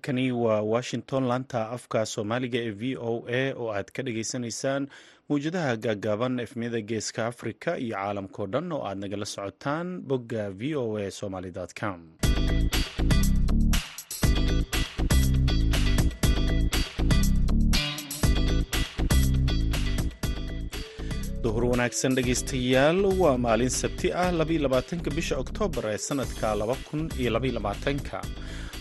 halkani waa washington laanta afka soomaaliga ee v o a oo aad ka dhagaysanaysaan mawjadaha gaagaaban efmiyada geeska afrika iyo caalamkao dhan oo aad nagala socotaan bogga v o a somaly com. Duhur wanaagsan dhegaystayaal waa maalin sabti ah bisha oktoobar ee sanadka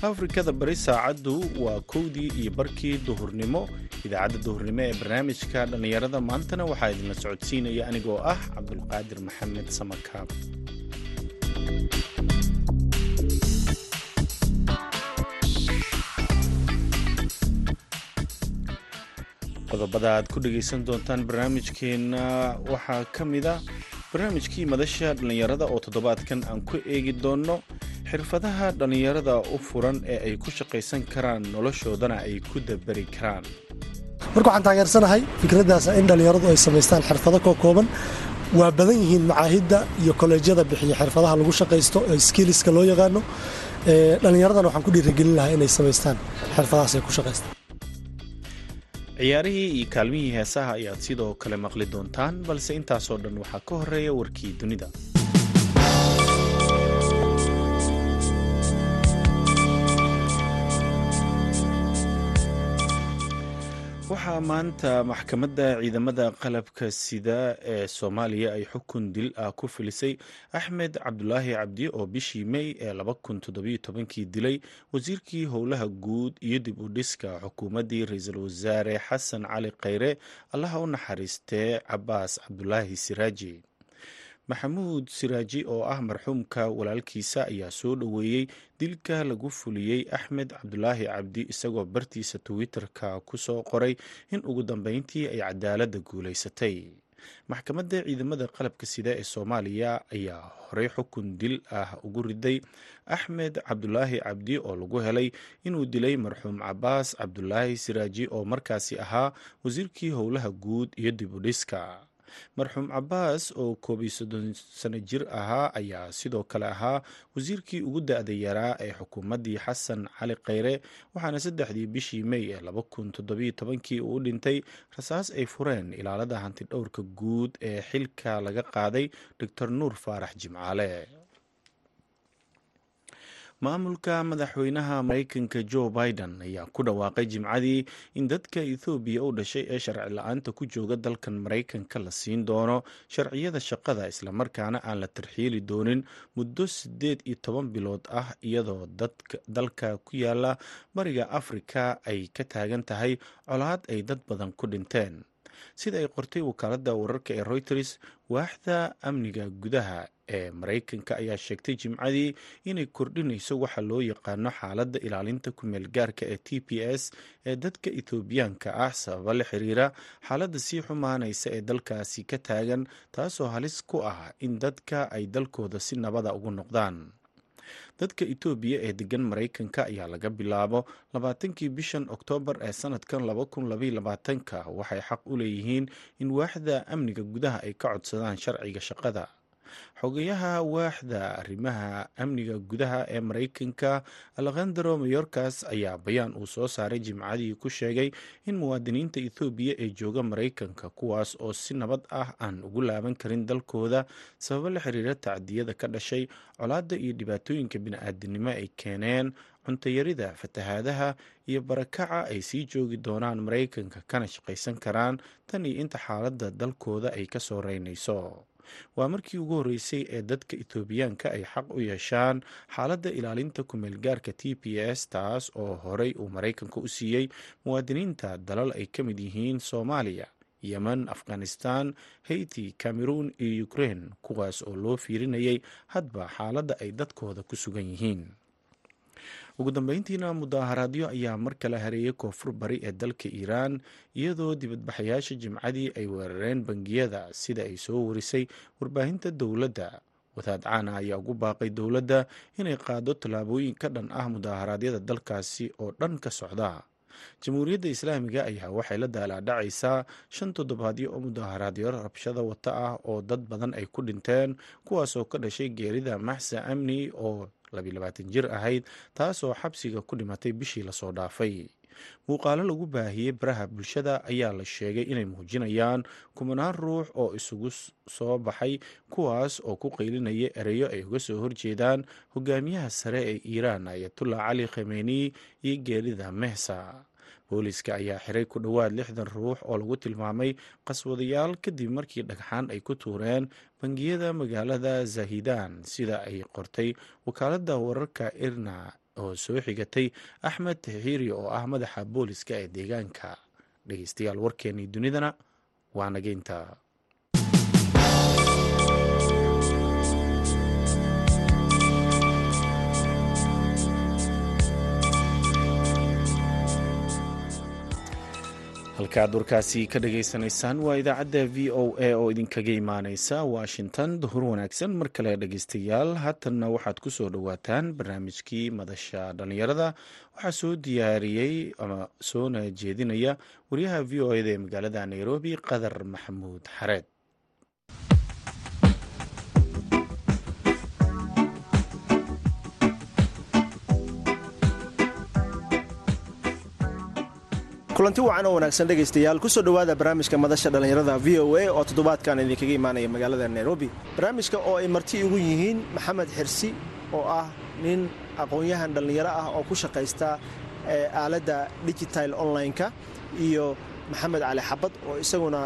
afrikada bari saacaddu waa kowdii iyo barkii duhurnimo. Idaacadda duhurnimo ee barnaamijka dhallinyarada maantana waxaa idinla socodsiinaya anigoo ah cabdulqaadir maxamed samakaab qodobada aad ku dhegaysan doontaan barnaamijkeenna waxaa ka mida barnaamijkii madasha dhallinyarada oo toddobaadkan aan ku eegi doonno xirfadaha dhallinyarada u furan ee ay ku shaqaysan karaan noloshoodana ay ku daberi karaan. Marka waxaan taageersanahay fikraddaas in dhallinyaradu ay samaystaan xirfado koo kooban waa badan yihiin macaahidda iyo kolleejyada bixiya xirfadaha lagu shaqaysto ee skiliska loo yaqaano. Dhallinyaradana waxaan ku dhiirigelin lahaa inay samaystaan xirfadahaas ay ku shaqaystaan. Ciyaarihii iyo kaalmihii heesaha ayaad sidoo kale maqli doontaan balse intaasoo dhan waxaa ka horreeya warkii dunida waxaa maanta maxkamadda ciidamada qalabka sida ee soomaaliya ay xukun dil ah ku filisay axmed cabdulaahi cabdi oo bishii mey ee kii dilay wasiirkii howlaha guud iyo dib u dhiska xukuumaddii ra'iisul wasaare xasan cali khayre allaha u naxariistee cabaas cabdulaahi siraaji maxamuud siraaji oo ah marxuumka walaalkiisa ayaa soo dhoweeyey dilka lagu fuliyey axmed cabdulaahi cabdi isagoo bartiisa twitter-ka ku soo qoray in ugu dambeyntii ay cadaaladda guulaysatay. Maxkamadda ciidamada qalabka sida ee soomaaliya ayaa horey xukun dil ah ugu riday axmed cabdulaahi cabdi oo lagu helay inuu dilay marxuum cabaas cabdulaahi siraaji oo markaasi ahaa wasiirkii howlaha guud iyo dib u dhiska marxuum cabaas oo koob iyo soddon sano jir ahaa ayaa sidoo kale ahaa wasiirkii ugu da-da yaraa ee xukuumaddii xasan cali khayre waxaana saddexdii bishii mey ee laba kun toddobiyo tobankii uu dhintay rasaas ay fureen ilaalada hantidhowrka guud ee xilka laga qaaday doctor nuur faarax jimcaale maamulka madaxweynaha mareykanka joe biden ayaa ku dhawaaqay jimcadii in dadka ethoobiya u dhashay ee sharci la'aanta ku jooga dalkan maraykanka la siin doono sharciyada shaqada islamarkaana aan la tarxiili doonin muddo siddeed iyo toban bilood ah iyadoo dalka ku yaalla bariga afrika ay ka taagan tahay colaad ay dad badan ku dhinteen sida ay qortay wakaaladda wararka ee reuters waaxda amniga gudaha ee maraykanka ayaa sheegtay jimcadii inay kordhinayso waxa loo yaqaano xaaladda ilaalinta ku-meel gaarka ee t p s ee dadka ethoobiyaanka ah sababa la xiriira xaaladda sii xumaanaysa ee dalkaasi ka taagan taasoo halis ku ah in dadka ay dalkooda si nabada ugu noqdaan dadka etoobiya ee degan maraykanka ayaa laga bilaabo labaatankii bishan oktoobar ee sanadkan ka waxay xaq u leeyihiin in waaxda amniga gudaha ay ka codsadaan sharciga shaqada xogayaha waaxda arrimaha amniga gudaha ee maraykanka alekhandro mayorkas ayaa bayaan uu soo saaray jimcadii ku sheegay in muwaadiniinta ethoobiya ee jooga maraykanka kuwaas oo si nabad ah aan ugu laaban karin dalkooda. Sababo la xiriira tacdiyada ka dhashay colaadda iyo dhibaatooyinka bini-aadinimo ay keeneen cuntayarida fatahaadaha iyo barakaca ay sii joogi doonaan maraykanka kana shaqaysan karaan. Tan iyo inta xaaladda dalkooda ay ka soo reynayso waa markii ugu horreysay ee dadka etoobiyaanka ay xaq u yeeshaan xaaladda ilaalinta ku-meelgaarka t p s taas oo horey uu maraykanka u siiyey muwaadiniinta dalal ay ka mid yihiin soomaaliya yemen afghanistan haiti cameroon iyo ukrein kuwaas oo loo fiirinayay hadba xaaladda ay dadkooda ku sugan yihiin ugu dambeyntiina mudaaharaadyo ayaa mar kale hareeyay koonfur bari ee dalka iiraan iyadoo dibadbaxayaasha jimcadii ay weerareen bangiyada sida ay soo warisay warbaahinta dowladda. Wadaad caana ayaa ugu baaqay dowladda inay qaado tallaabooyin ka dhan ah mudaaharaadyada dalkaasi oo dhan ka socda jamhuuriyadda islaamiga ayaa waxay la daalaadhacaysaa shan toddobaadyo oo mudaharaadyo rabshada wata ah oo dad badan ay ku dhinteen kuwaasoo ka dhashay geerida maxsa amni oo jir ahayd taasoo xabsiga ku dhimatay bishii la soo dhaafay. Muuqaalo lagu baahiyey baraha bulshada ayaa la sheegay inay muujinayaan kumanaan ruux oo isugu soo baxay kuwaas oo ku qaylinaya ereyo ay uga soo horjeedaan hogaamiyaha sare ee iiraan ayatullah cali khameni iyo geerida mehsa booliska ayaa xiray ku dhowaad lixdan ruux oo lagu tilmaamay qaswadayaal kadib markii dhagxaan ay ku tuureen bangiyada magaalada zahidan sida ay qortay wakaaladda wararka irna oo soo xigatay axmed taxiiri oo ah madaxa booliska ee deegaanka. Dhegeystayaal warkeenii dunidana waa nageynta halkaad warkaasi ka dhageysanaysaan waa idaacadda v o a oo idinkaga imaaneysa washington. Duhur wanaagsan mar kale dhegeystayaal haatanna waxaad ku soo dhowaataan barnaamijkii madasha dhallinyarada. Waxaa soo diyaariyey ama soona jeedinaya wariyaha v o eda ee magaalada nairobi qadar maxamuud xareed kulanti wacan oo wanaagsan dhegaystayaal. Kusoo dhowaada barnaamijka madasha dhallinyarada v o a oo toddobaadkan idinkaga imaanaya magaalada nairobi. Barnaamijka oo ay marti ugu yihiin maxamed xirsi oo ah nin aqoon-yahan dhallinyaro ah oo ku shaqaysta aaladda digital online-ka iyo maxamed cali xabad oo isaguna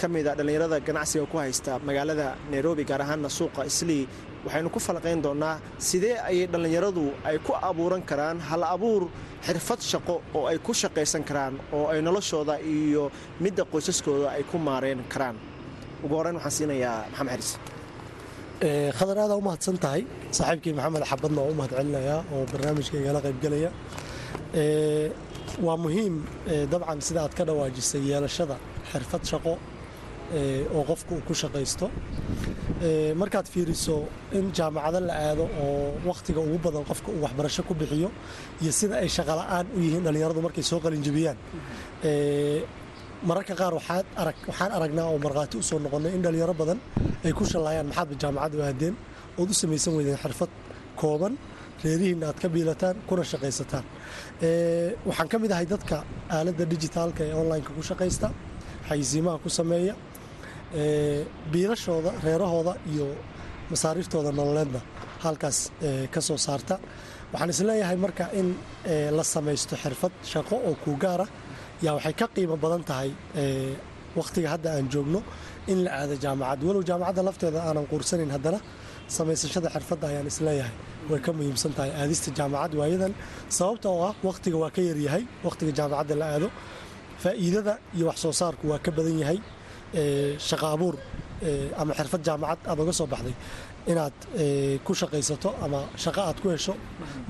ka mida dhallinyarada ganacsiga ku haysta magaalada nairobi gaar ahaanna suuqa islii waxaynu ku falaqayn doonnaa sidee ayay dhallinyaradu ay ku abuuran karaan hal abuur xirfad shaqo oo ay ku shaqaysan karaan oo ay noloshooda iyo midda qoysaskooda ay ku maareen karaan. Ugu horreyn waxaan siinayaa maxamed xaris. Khadar aada u mahadsan tahay saaxiibkii maxamed xabadna oo u mahad celinayaa oo barnaamijka igala qaybgelaya waa muhiim dabcan sida aad ka dhawaajisay yeelashada xirfad shaqo oo qofku uu ku shaqaysto markaad fiiriso in jaamacado la aado oo wakhtiga ugu badan qofka uu waxbarasho ku bixiyo iyo sida ay shaqola'aan u yihiin dhallinyaradu markay soo qalinjabiyaan mararka qaar waxaan aragnaa oo markhaati u soo in dhallinyaro badan ay ku shallaayaan maxaadba jaamacad u aadeen? Ood u samaysan weydeen xirfad kooban reerihiinna aad ka biilataan kuna shaqaysataan. Waxaan ka mid ahay dadka aaladda dijitaalka ee onlineka ku shaqaysta xayisiimaha ku sameeya biilashooda reerahooda iyo masaariiftooda nololeedna halkaas ka soo saarta. Waxaan is leeyahay marka in la samaysto xirfad shaqo oo kuu gaara yaa waxay ka qiimo badan tahay wakhtiga hadda aan joogno in la aado jaamacad. Walow jaamacadda lafteeda aanan quursanayn haddana samaysashada xirfadda ayaan is leeyahay way ka muhiimsan tahay aadista jaamacad waayadan sababta oo ah wakhtiga waa ka yaryahay wakhtiga jaamacadda la aado faa'iidada iyo wax soo saarku waa ka badan yahay shaqa abuur ama xirfad jaamacad aad oga soo baxday inaad ku shaqaysato ama shaqo aad ku hesho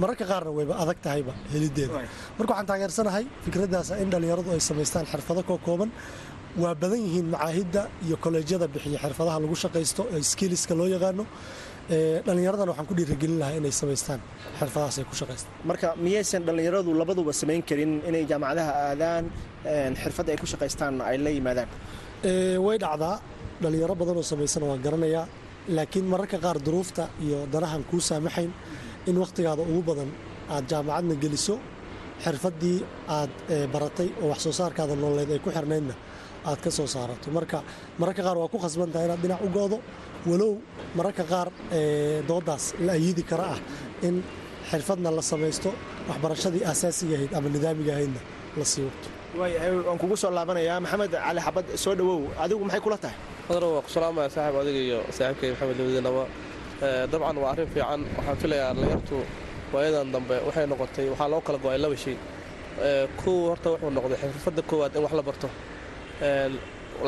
mararka qaarna wayba adag tahayba helideeda marka waxaan taageersanahay fikraddaas in dhallinyaradu ay samaystaan xirfado koo kooban waa badan yihiin macaahidda iyo kolleejyada bixiya xirfadaha lagu shaqaysto ee skiliska loo yaqaano. Dhallinyaradana waxaan ku dhiirigelin lahaa inay samaystaan xirfadahaas ay ku shaqaystaan marka miyaysan dhallinyaradu labaduba samayn karin inay jaamacadaha aadaan xirfadda ay ku shaqaystaanna ay la yimaadaan way dhacdaa. Dhallinyaro badanoo samaysana waan garanayaa laakiin mararka qaar duruufta iyo danahan kuu saamaxayn in wakhtigaada ugu badan aad jaamacadna geliso xirfaddii aad baratay oo wax soo saarkaada nololeed ay ku xirnaydna aad ka soo saarato. Marka mararka qaar waa ku khasban tahay inaad dhinac u goodo walow mararka qaar doodaas la ayidi kara ah in xirfadna la samaysto waxbarashadii aasaasiga ahayd ama nidaamiga ahaydna la sii waqto waan kugu soo laabanayaa maxamed cali xabad soo dhowow adigu maxay kula tahay? Waa ku salaamaya saaxib adiga iyo saaxiibkay maxamed labadiinaba dabcan waa arrin fiican. Waxaan filayaa dhallinyartu waayadan dambe waxay noqotay waxaa loo kala go'ay laba shay. Kow horta wuxuu noqday xirfadda koowaad in wax la barto.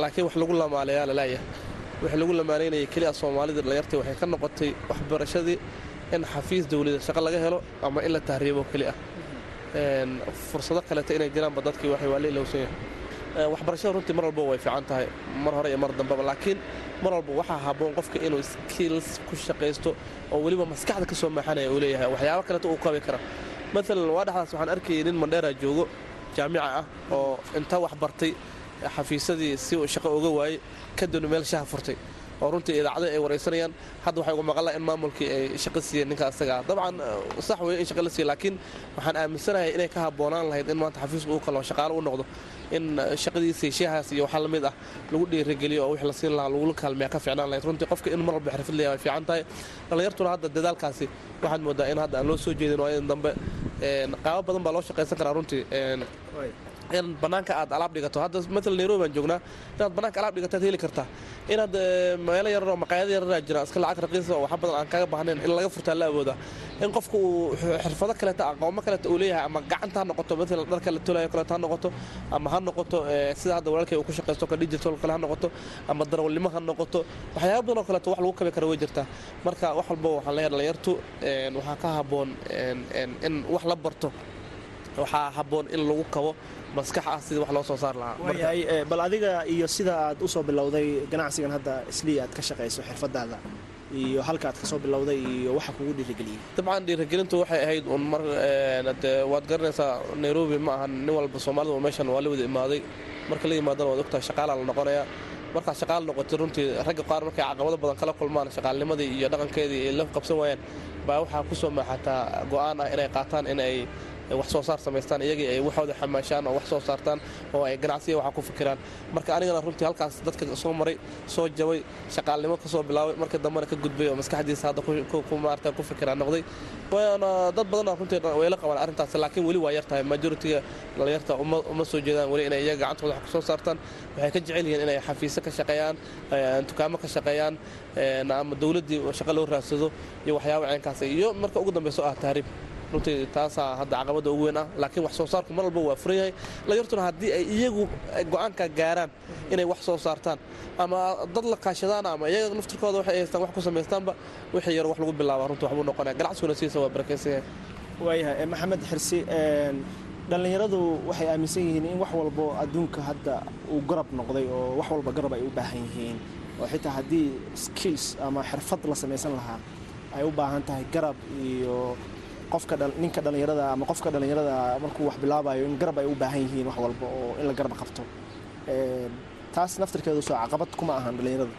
Laakiin wax lagu lamaalayaa lalaaya wixii lagu lamaanaynayay keliya soomaalida dhallinyartii waxay ka noqotay waxbarashadii in xafiis dawlada shaqo laga helo ama in la tahriibo keli ah fursado kaleeta inay jiraanba dadkii waa la yahay waxbarashada runtii mar walba way fiican tahay mar hore iyo mar dambeba laakiin mar walba waxaa habboon qofka inuu skills ku shaqaysto oo weliba maskaxda ka soo maaxanaya uu leeyahay. Waxyaabo kaleeta uu kabi kara. Maalan waa dhexdaas waxaan arkayay nin mandheera joogo jaamica ah oo inta wax bartay xafiisadii si uu shaqo uga waayey kadibna meel shaha furtay oo runtii idaacada ay waraysanayaan hadda waxay ugu maqalaa in maamulkii ay shaqo siiyeen ninka asagaa dabcan sax weeye in shaqa la siiya laakiin waxaan aaminsanahay inay ka habboonaan lahayd in maanta xafiisku uu kaloo shaqaalo u noqdo. In shaqadiisii sheehaas iyo waxaa la mid ah lagu dhiirigeliyo oo wix la siin lahaa lagula kaalmeeya ka fiicnaan lahayd. Runtii qofka in mar walba xirfad leeyahay way fiican tahay. Dhallinyartuna hadda dadaalkaasi waxaad moodaa in hadda aan loo soo jeedin waayadan dambe qaabo badan baa loo shaqaysan karaa runtii in banaanka aad alaab dhigato. Hadda maala nairobi baan joognaa inaad banaanka alaab dhigataad heli kartaa. Inaad meelo yararoo maqaayado yararaa jira iska lacag raqiisa waxa badan aan kaga baahnayn in laga furtaa la awooda. In qofku uu xirfado kaleeta aqoomo kaleeta uu leeyahay ama gacanta ha noqoto maala dharka la tolayo kaleeta ha noqoto ama ha noqoto sida hadda walaalkay uu ku shaqaysto ka digital kale ha noqoto ama darawalnimo ha noqoto waxyaaba badan oo kaleeto wax lagu kabi kara way jirtaa. Marka wax walba waxaan leeyahay dhalinyartu waxaa ka habboon in wax la barto. Waxaa habboon in lagu kabo maskax ah sidii wax loo soo saar lahaa. Waayahay bal adiga iyo sida aad u soo bilowday ganacsigan hadda islii aad ka shaqayso xirfadaada iyo halka aad ka soo bilowday iyo waxa kugu dhiirigeliyey dabcan dhiirigelintu waxay ahayd un mar de waad garanaysaa nairobi ma ahan nin walba soomaalida meeshan waa la wada imaaday. Marka la yimaadana waad ogtahay shaqaalaa la noqonayaa. Markaad shaqaal noqotay runtii ragga qaar markay caqabado badan kala kulmaan shaqaalnimadii iyo dhaqankeedii ay la qabsan waayaan baa waxaa ku soo maaxataa go'aan ah inay qaataan in ay wax soo saar samaystaan iyagii ay waxooda xamaashaan oo wax soo saartaan oo ay ganacsiya waxa ku fikiraan. Marka anigana runtii halkaas dadka soo maray soo jabay shaqaalnimo ka soo bilaabay marka dambena ka gudbay oo maskaxdiisa hadda maarata ku fikiraan noqday. Dad badanna runtii wayla qabaan arrintaas laakiin weli waa yartahay. Majoritiga dhalinyarta uma soo jeedaan weli inay iyaga gacantooda wax ku soo saartaan. Waxay ka jecel yihiin inay xafiisyo ka shaqeeyaan dukaamo ka shaqeeyaan ama dowladdii shaqo loo raadsado iyo waxyaaba ceenkaas iyo marka ugu dambeyso ah tahriib runtii taasaa hadda caqabada ugu weyn ah laakiin wax soo saarku mar walba waa furan yahay dhalinyartuna haddii ay iyagu go'aanka gaaraan inay wax soo saartaan ama dad la kaashadaan ama iyaga naftirkooda waxay haystaan wax ku samaystaanba wixii yar wax lagu bilaaba runtii waxbuu noqonaya. Ganacsiguna sidiisa waa barakaysan yahay waayahay maxamed xirsi dhallinyaradu waxay aaminsan yihiin in wax walbo adduunka hadda uu garab noqday oo wax walba garab ay u baahan yihiin. Oo xitaa haddii skills ama xirfad la samaysan lahaa ay u baahan tahay garab iyo qofka ninka dhallinyarada ama qofka dhallinyarada markuu wax bilaabayo in garab ay u baahan yihiin wax walba oo in la garab qabto. Taas naftirkeedu soo caqabad kuma ahan dhallinyarada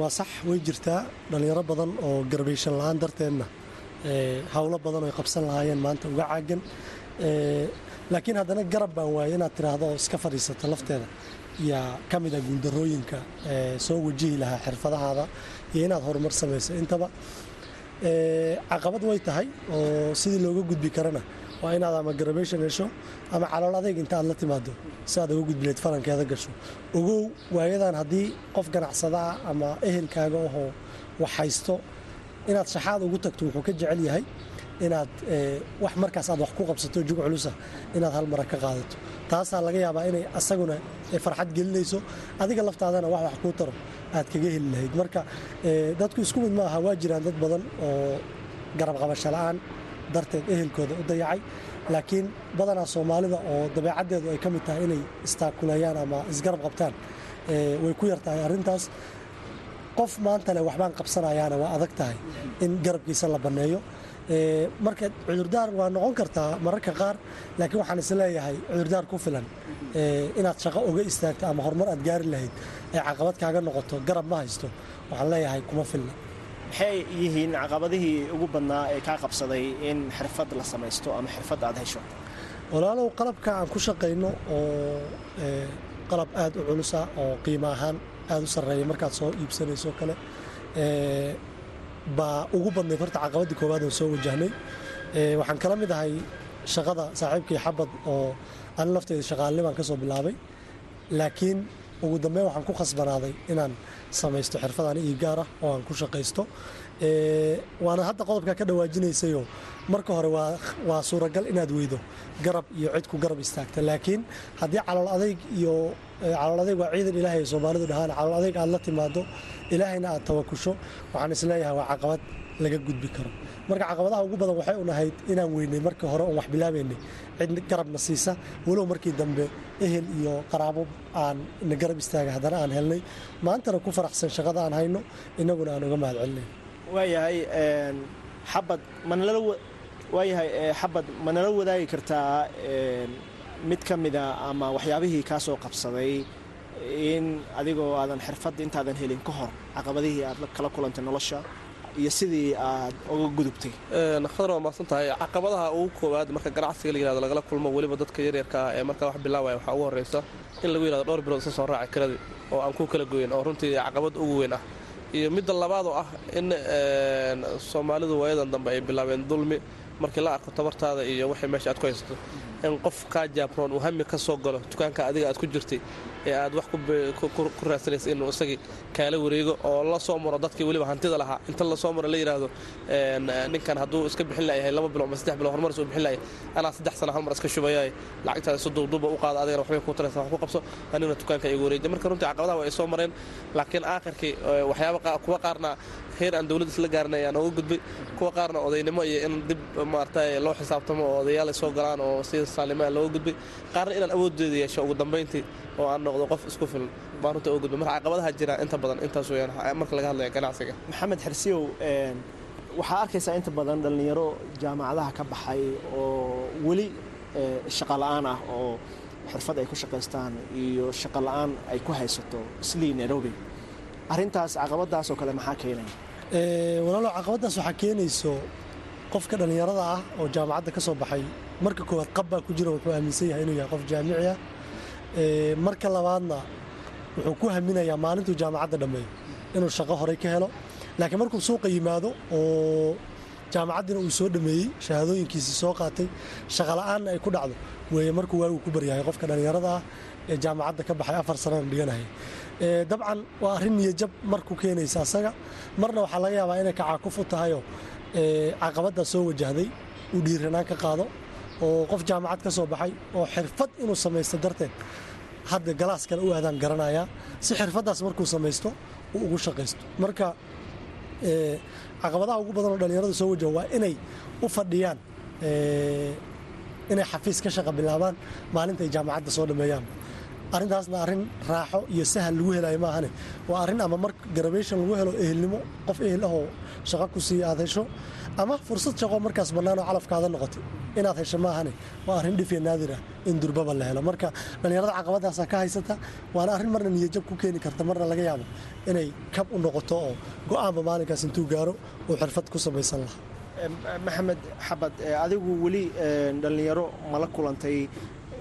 waa sax way jirtaa. Dhallinyaro badan oo garbayshan la'aan darteedna howlo badan oy qabsan lahaayeen maanta uga caagan laakiin haddana garab baan waayay inaad tiraahdo oo iska fadhiisato lafteeda. Yaa ka mid a guuldarooyinka soo wajihi lahaa xirfadahaada iyo inaad horumar samayso intaba caqabad way tahay oo sidii looga gudbi karana waa inaad ama garabation hesho ama calool adayg inta aad la timaado si aad uga gudbileed falankeeda gasho. Ogow waayadan haddii qof ganacsadaa ama ehelkaaga ahoo wax haysto inaad shaxaad ugu tagto wuxuu ka jecel yahay inaad wax markaas aad wax ku qabsato jug culusa inaad hal mara ka qaadato. Taasaa laga yaabaa inay asaguna farxad gelinayso. Adiga laftaadana wax wax kuu taro aad kaga heli lahayd. Marka dadku isku mid maaha waa jiraan dad badan oo garab qabasho la'aan darteed ehelkooda u dayacay. Laakiin badanaa soomaalida oo dabeecaddeedu ay ka mid tahay inay istaakuleeyaan ama isgarab qabtaan way ku yartahay arrintaas. Qof maanta leh waxbaan qabsanayaana waa adag tahay in garabkiisa la banneeyo marka cudurdaar waa noqon kartaa mararka qaar laakiin waxaan is leeyahay cudurdaar ku filan. Inaad shaqo oga istaagto ama horumar aad gaari lahayd ee caqabad kaaga noqoto garab ma haysto. Waxaan leeyahay kuma filna. Maxay yihiin caqabadihii ugu badnaa ee kaa qabsaday in xirfad la samaysto ama xirfad aad hesho? Walaalow qalabka aan ku shaqayno oo qalab aad u culusa oo qiimo ahaan aad u sarreeya markaad soo iibsanayso kale baa ugu badnayd horta caqabadii koowaad oo soo wajahnay. Waxaan kala mid ahay shaqada saaxiibkii xabad oo ani lafteyda shaqaalnibaan ka soo bilaabay. Laakiin ugu dambeyn waxaan ku khasbanaaday inaan samaysto xirfadaan ii gaar ah oo aan ku shaqaysto. Waana hadda qodobkaa ka dhawaajinaysayoo marka hore waa suuragal inaad weydo. Garab iyo cid ku garab istaagta. Laakiin haddii calool adayg iyo calool adayg waa ciidan ilaahay ay soomaalidu dhahaan. Calool adayg aad la timaado ilaahayna aad tawakusho. Waxaan is leeyahay waa caqabad laga gudbi karo. Marka caqabadaha ugu badan waxay unahayd inaan weynay markii hore oon wax bilaabaynay. Cid garabna siisa. Walow markii dambe ehel iyo qaraabo aan na garab istaaga haddana aan helnay. Maantana ku faraxsan shaqada aan hayno innaguna aan uga mahad celinay waayahay xabad manala waayahay xabad ma nala wadaagi kartaa mid ka mida ama waxyaabihii kaa soo qabsaday in adigoo aadan xirfadda intaadan helin ka hor caqabadihii aad kala kulantay nolosha iyo sidii aad uga gudubtay. Khadar waa maadsan tahay. Caqabadaha ugu koowaad marka ganacsiga la yihahdo lagala kulmo weliba dadka yaryarka ah ee markaa wax bilaabaya waxaa ugu horreysa in lagu yihahdo dhowr bilood isa soo raacay kiradii oo aan ku kala goyin oo runtii caqabad ugu weyn ah. Iyo midda labaad oo ah in soomaalidu waayadan dambe ay bilaabeen dulmi markii la arko tabartaada iyo waxay meesha aad ku haysato in qof kaa jaabroon uu hami ka soo galo dukaanka adiga aad ku jirtay ee aad wax ku raadsanaysa inuu isagii kaala wareego oo la soo maro dadkii weliba hantida lahaa. Inta la soo maro la yidhaahdo ninkan hadduu iska bixin layahay laba bilo ama saddex bilo horumar suu bixin layahay anaa saddex sana hal iska shubayaay. Lacagtaada si duubduuba u qaada adigana waxbay ku taraysa wax ku qabso aniguna dukaanka igu wareejiya marka runtii caqabadaha waa ay soo mareen laakiin aakhirkii waxyaaba kuwa qaarna heer aan dowladda isla gaarnay ayaan uga gudbay kuwa qaarna odaynimo iyo in dib maaragtay loo xisaabtamo oo odayaal ay soo galaan oo si saalnimaa looga gudbay qaarna inaan awooddeeda yeesho ugu dambayntii oo aan noqdo qof isku filan baan runta gudbay marka caqabadaha jira inta badan intaas weyaan marka laga hadlaya ganacsiga. Maxamed xersiyow waxaa arkaysaa inta badan dhallinyaro jaamacadaha ka baxay oo weli shaqa la'aan ah oo xirfad ay ku shaqaystaan iyo shaqa la'aan ay ku haysato islii nairobi arrintaas caqabadaas oo kale maxaa keenaya walaalo caqabadaas waxaa keenayso qofka dhallinyarada ah oo jaamacadda ka soo baxay. Marka koowaad qabbaa ku jira wuxuu aaminsan yahay inuu yahay qof jaamici ah. Marka labaadna wuxuu ku haminayaa maalintuu jaamacadda dhammeeyo inuu shaqo horey ka helo. Laakiin markuu suuqa yimaado oo jaamacaddiina uu soo dhameeyey shahaadooyinkiisii soo qaatay shaqola'aanna ay ku dhacdo weeye markuu waagu ku baryahay qofka dhallinyarada ah ee jaamacadda ka baxay afar sanana dhiganaya dabcan waa arrin niyajab marku keenaysa asaga. Marna waxaa laga yaabaa inay kacaakuf u tahayoo caqabaddaa soo wajahday uu dhiiranaan ka qaado oo qof jaamacad ka soo baxay oo xirfad inuu samaysto darteed hadda galaas kale u aadaan garanayaa. Si xirfaddaas markuu samaysto uu ugu shaqaysto. Marka caqabadaha ugu badan oo dhallinyarada soo wajaha waa inay u fadhiyaan inay xafiis ka shaqa bilaabaan maalinta ay jaamacadda soo dhammeeyaan arrintaasna arrin raaxo iyo sahal lagu helayo maahane waa arrin ama mar garabation lagu helo ehelnimo qof ehel ahoo shaqo ku siiya aad hesho ama fursad shaqo markaas bannaanoo calafkaada noqotay inaad hesho maahane waa arrin dhif iyo naadir ah in durbaba la helo. Marka dhallinyarada caqabadaasaa ka haysata waana arrin marna niyajab ku keeni karta. Marna laga yaabo inay kab u noqoto oo go'aanba maalinkaas intuu gaaro uu xirfad ku samaysan lahaa. Maxamed xabad adigu weli dhallinyaro mala kulantay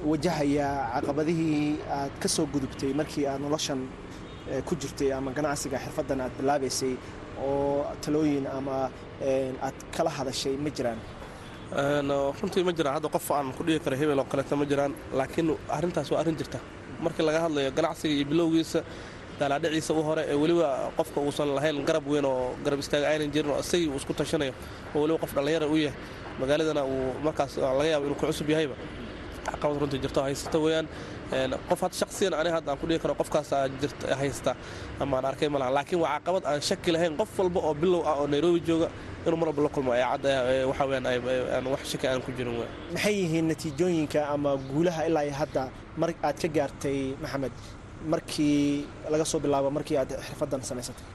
wajahaya caqabadihii aad ka soo gudubtay markii aad noloshan ku jirtay ama ganacsiga xirfaddan aad bilaabaysay oo talooyin ama aad kala hadashay ma jiraan? Runtii ma jiraan. Hadda qof aan ku dhigi karo hebel oo kaleeta ma jiraan. Laakiin arrintaas waa arrin jirta. Markii laga hadlayo ganacsiga iyo bilowgiisa daalaadhiciisa u hore ee weliba qofka uusan lahayn garab weyn oo garab istaaga aynan jirin oo isagii uu isku tashanayo oo weliba qof dhallinyara u yahay magaaladana uu markaas laga yaabo inuu ku cusub yahayba caqabad runtii jirto haysata weeyaan qof had shaksiyan aniga hadda aan ku dhihi karo qofkaas haysta ama aan arkay malaha laakiin waa caqabad aan shaki lahayn qof walba oo bilow ah oo nairobi jooga inuu mar walba la kulmo ee cadda waxa weeyaan aan wax shaki aan ku jirin maxay yihiin natiijooyinka ama guulaha ilaa iyo hadda mar aad ka gaartay maxamed markii laga soo bilaabo markii aad xirfaddan samaysatay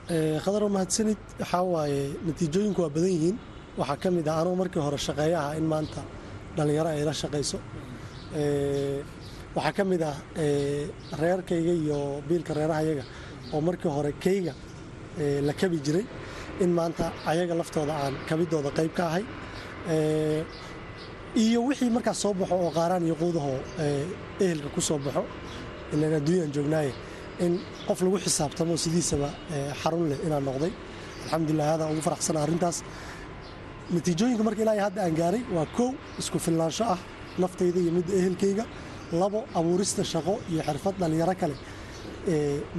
khadaro mahadsanid waxaa waaye natiijooyinku waa badan yihiin waxaa ka mid ah anugu markii hore shaqeeya ah in maanta dhallinyaro ay la shaqayso waxaa ka mid ah reerkayga iyo biilka reerahayaga oo markii hore kayga la kabi jiray in maanta ayaga laftooda aan kabidooda qayb ka ahay. Iyo wixii markaas soo baxo oo qaaraan iyo quudahoo ehelka ku soo baxo ilaan adduunyaan joognaaye in qof lagu xisaabtamo sidiisaba xarun leh inaan noqday. Alxamdulilah aadaan ugu faraxsana arrintaas. Natiijooyinka marka ilaa hadda aan gaaray waa kow isku filnaansho ah naftayda iyo midda ehelkayga labo abuurista shaqo iyo xirfad dhallinyaro kale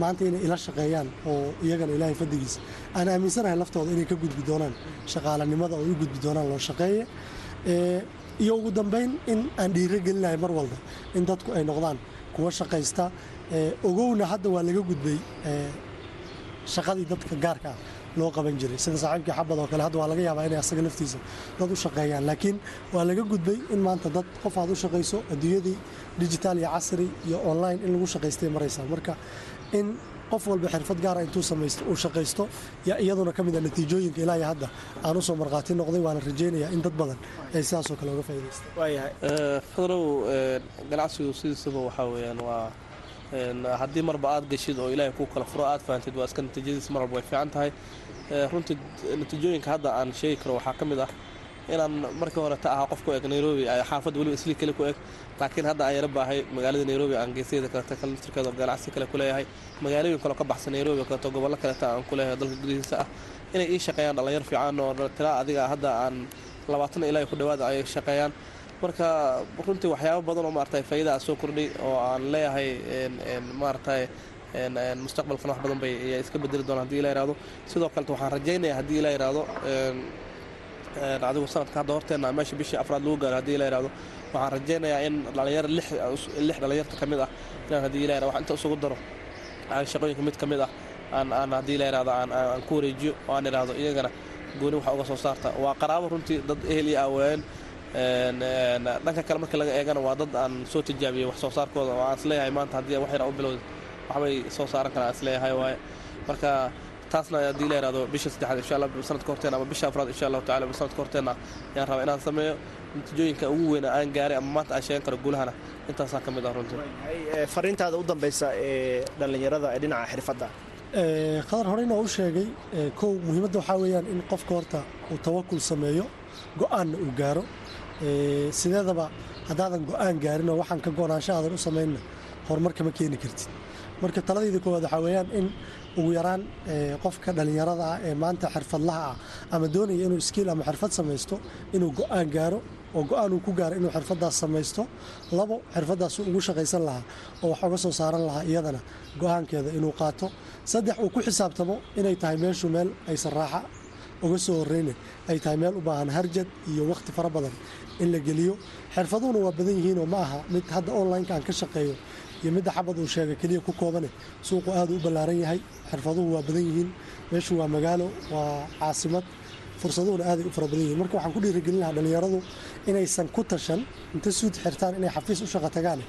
maanta inay ila shaqeeyaan oo iyagana ilaahay faddigiisa aan aaminsanahay laftooda inay ka gudbi doonaan shaqaalanimada oo u gudbi doonaan loo shaqeeye. Iyo ugu dambayn in aan dhiiro gelinahay mar walba in dadku ay noqdaan kuwa shaqaysta. Ogowna hadda waa laga gudbay shaqadii dadka gaarka ah loo qaban jiray. Sida saaxiibkii xabad oo kale hadda waa laga yaabaa inay asaga laftiisa dad u shaqeeyaan. Laakiin waa laga gudbay in maanta dad qof aad u shaqayso adduunyadii digital iyo casri iyo online in lagu shaqaystay maraysaa marka in qof walba xirfad gaara intuu samaysto uu shaqaysto yaa iyaduna ka mid a natiijooyinka ilaa iyo hadda aan u soo markhaati noqday waana rajaynayaa in dad badan ay sidaasoo kale uga faa'idaystaan waayahay. Fadrow ganacsigu sidiisaba waxaa weeyaan waa haddii marba aad geshid oo ilaahay kuu kala furo aad fahantid waa iska natiijadiis mar walba way fiican tahay. Runtii natiijooyinka hadda aan sheegi karo waxaa ka mid ah inaan markii hore ta ahaa qof ku eg nairobi xaafad weliba islii kale ku eg. Laakiin hadda aan yara baahay magaalada nairobi aan geesyada kaleta kale naftirkeeda ganacsi kale ku magaalooyin kaleo ka baxsan nairobi kaleeto gobollo kaleta aan ku leeyahay dalka gudihiisa ah. Inay ii shaqeeyaan dhallinyar fiican oo tilaa adiga hadda aan labaatan ilaa ku dhawaada ay shaqeeyaan marka runtii waxyaabo badan oo maaragtay faa'iida aa soo kordhay oo aan leeyahay maaragtay mustaqbalkan wax badan bay iska bedeli doonaan haddii ila yihahdo sidoo kaleta waxaan rajaynaya haddii ila yihahdo adigu sanadka hadda horteenna meesha bishii afraad lagu gaaro haddii ila yihahdo waxaan rajaynayaa in dhalinyaro lix dhalinyarta ka mid ah inaan haddii ila yihahdo wax inta isugu daro shaqooyinka mid ka mid ah aan aan haddii ila yihahdo aan aan ku wareejiyo oo aan idhaahdo iyagana gooni waxa uga soo saarta. Waa qaraabo runtii dad ehel iyo awaayeen dhanka kale markii laga eegana waa dad aan soo tijaabiyey wax soo saarkooda oo aan is leeyahay maanta haddii wax yar u bilowda waxbay soo saaran karaan aan is leeyahay waaye. Marka taasna haddii la yihahdo bisha saddexaad insha allah sanadka horteena ama bisha afraad insha allahu tacala sanadka horteena ayaan rabaa inaan sameeyo natiijooyinka ugu weyna aan gaaray ama maanta aan sheegan karo guulahana. Intaasaa ka mid ah runtii. Fariintaada u dambaysa ee dhallinyarada ee dhinaca xirfadda? Qadar horeyna u sheegay kow muhiimadda waxaa weeyaan in qofka horta uu tawakul sameeyo go'aanna uu gaaro sideedaba haddaadan go'aan gaarin oo waxaan ka go-naansho aadan u samaynna horumarka ma keeni kartid. Marka taladayda koowaad waxaa weeyaan in ugu yaraan qofka dhallinyarada ah ee maanta xirfadlaha ah ama doonaya inuu skiil ama xirfad samaysto inuu go'aan gaaro oo go'aan uu ku gaaro inuu xirfadaas samaysto labo xirfadaas ugu shaqaysan lahaa oo wax uga soo saaran lahaa iyadana go'aankeeda inuu qaato. Saddex uu ku xisaabtamo inay tahay meeshu meel aysan raaxa uga soo horeyne ay tahay meel u baahan harjad iyo wakhti fara badan in la geliyo. Xirfaduhuna waa badan yihiinoo ma aha mid hadda onlineka aan ka shaqeeyo iyo midda xabad uu sheegay keliya ku koobane suuqu aad u ballaaran yahay. Xirfaduhu waa badan yihiin. Meeshu waa magaalo waa caasimad. Fursaduhuna aaday u fara badan yihiin. Marka waxaan ku dhiirigelin lahaa dhallinyaradu inaysan ku tashan inta suud xirtaan inay xafiis u shaqo tagaan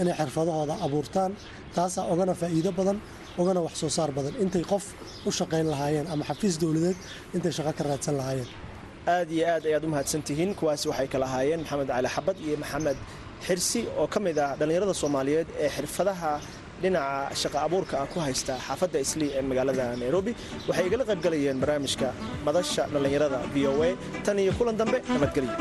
inay xirfadahooda abuurtaan taasaa ogana faa'iido badan ogana wax soo saar badan. Intay qof u shaqayn lahaayeen ama xafiis dowladeed intay shaqo ka raadsan lahaayeen aad iyo aad ayaad u mahadsantihiin. Kuwaasi waxay kala ahaayeen maxamed cali xabad iyo maxamed xirsi oo ka mid ah dhallinyarada soomaaliyeed ee xirfadaha dhinaca shaqa abuurka ah ku haysta xaafadda islii ee magaalada nairobi. Waxay igala qaybgalayeen barnaamijka madasha dhallinyarada v o a tan iyo kulan dambe. Nabadgelyo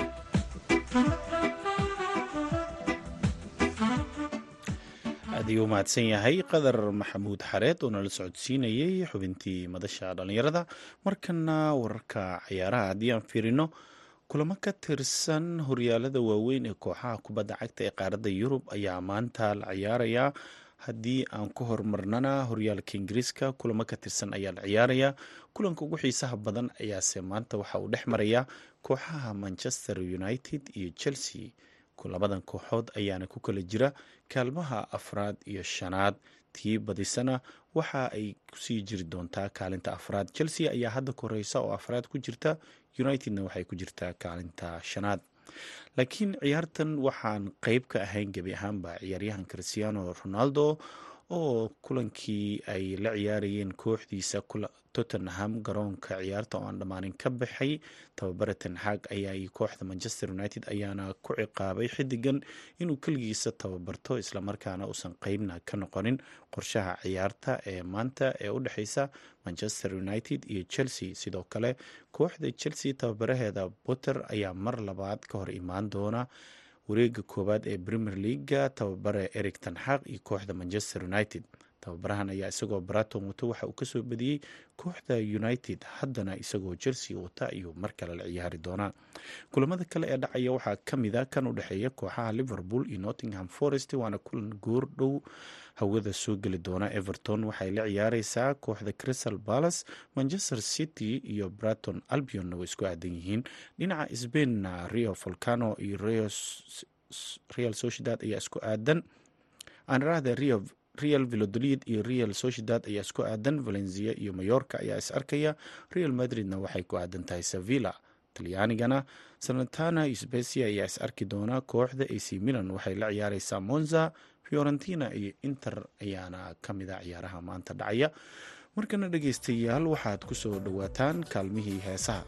aad ayuu mahadsan yahay qadar maxamuud xareed oo nala socodsiinayay xubintii madasha dhallinyarada markana wararka cayaaraha haddii aan fiirino kulamo ka tirsan horyaalada waaweyn ee kooxaha kubadda cagta ee qaaradda yurub ayaa maanta la ciyaarayaa haddii aan ku hormarnana horyaalka ingiriiska kulamo ka tirsan ayaa la ciyaarayaa kulanka ugu xiisaha badan ayaase maanta waxa uu dhex marayaa kooxaha manchester united iyo chelsea labadan kooxood ayaana ku kala jira kaalmaha afraad iyo shanaad. Tii badisana waxa ay ku sii jiri doontaa kaalinta afraad. Chelsea ayaa hadda koreysa oo afraad ku jirta unitedna waxay ku jirtaa kaalinta shanaad. Laakiin ciyaartan waxaan qeyb ka ahayn gebi ahaanba ciyaaryahan christiano ronaldo oo kulankii ay la ciyaarayeen kooxdiisa tottenham garoonka ciyaarta oo aan dhammaanin ka baxay. Tababare tenxaag ayaa kooxda manchester united ayaana ku ciqaabay xidigan inuu keligiisa tababarto islamarkaana uusan qeybna ka noqonin qorshaha ciyaarta ee maanta ee u dhexeysa manchester united iyo chelsea. Sidoo kale kooxda chelsea tababaraheeda potter ayaa mar labaad ka hor imaan doona wareega koowaad ee premier leaga tababare eric tanxaq iyo kooxda manchester united tababarahan ayaa isagoo baraton wato waxa uu ka soo badiyey kooxda united haddana isagoo chelsea wata ayuu mar kale la ciyaari doonaa. Kulamada kale ee dhacaya waxaa kamida kan u dhexeeya kooxaha liverpool iyo nottingham forest waana kulan goor dhow hawada soo geli doona. Everton waxay la ciyaareysaa kooxda crystal palace manchester city iyo braton albionna way isku aadan yihiin. Dhinaca sbainna rio volcano iyo real sociedad ayaa isku aadan. Aanrahda rio real vilodolid iyo real sociedad ayaa isku aadan valencia iyo mayorka ayaa is arkaya. Real madridna waxay ku aadan tahay sevilla. Talyaanigana sanatana iyo specia ayaa is arki doona. Kooxda ac milan waxay la ciyaareysaa monza fiorentina iyo inter ayaana ka mid a ciyaaraha maanta dhacaya. Markana dhegaystayaal waxaad ku soo dhowaataan kaalmihii heesaha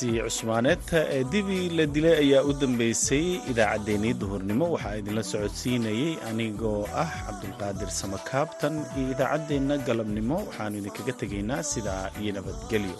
heestaasi cusmaaneedta ee dibi la dilay ayaa u dambeysay idaacaddeenii duhurnimo. Waxaa idinla socodsiinayey anigoo ah cabdulqaadir samakaabtan iyo idaacaddeenna galabnimo. Waxaannu idinkaga tegaynaa sidaa iyo nabadgelyo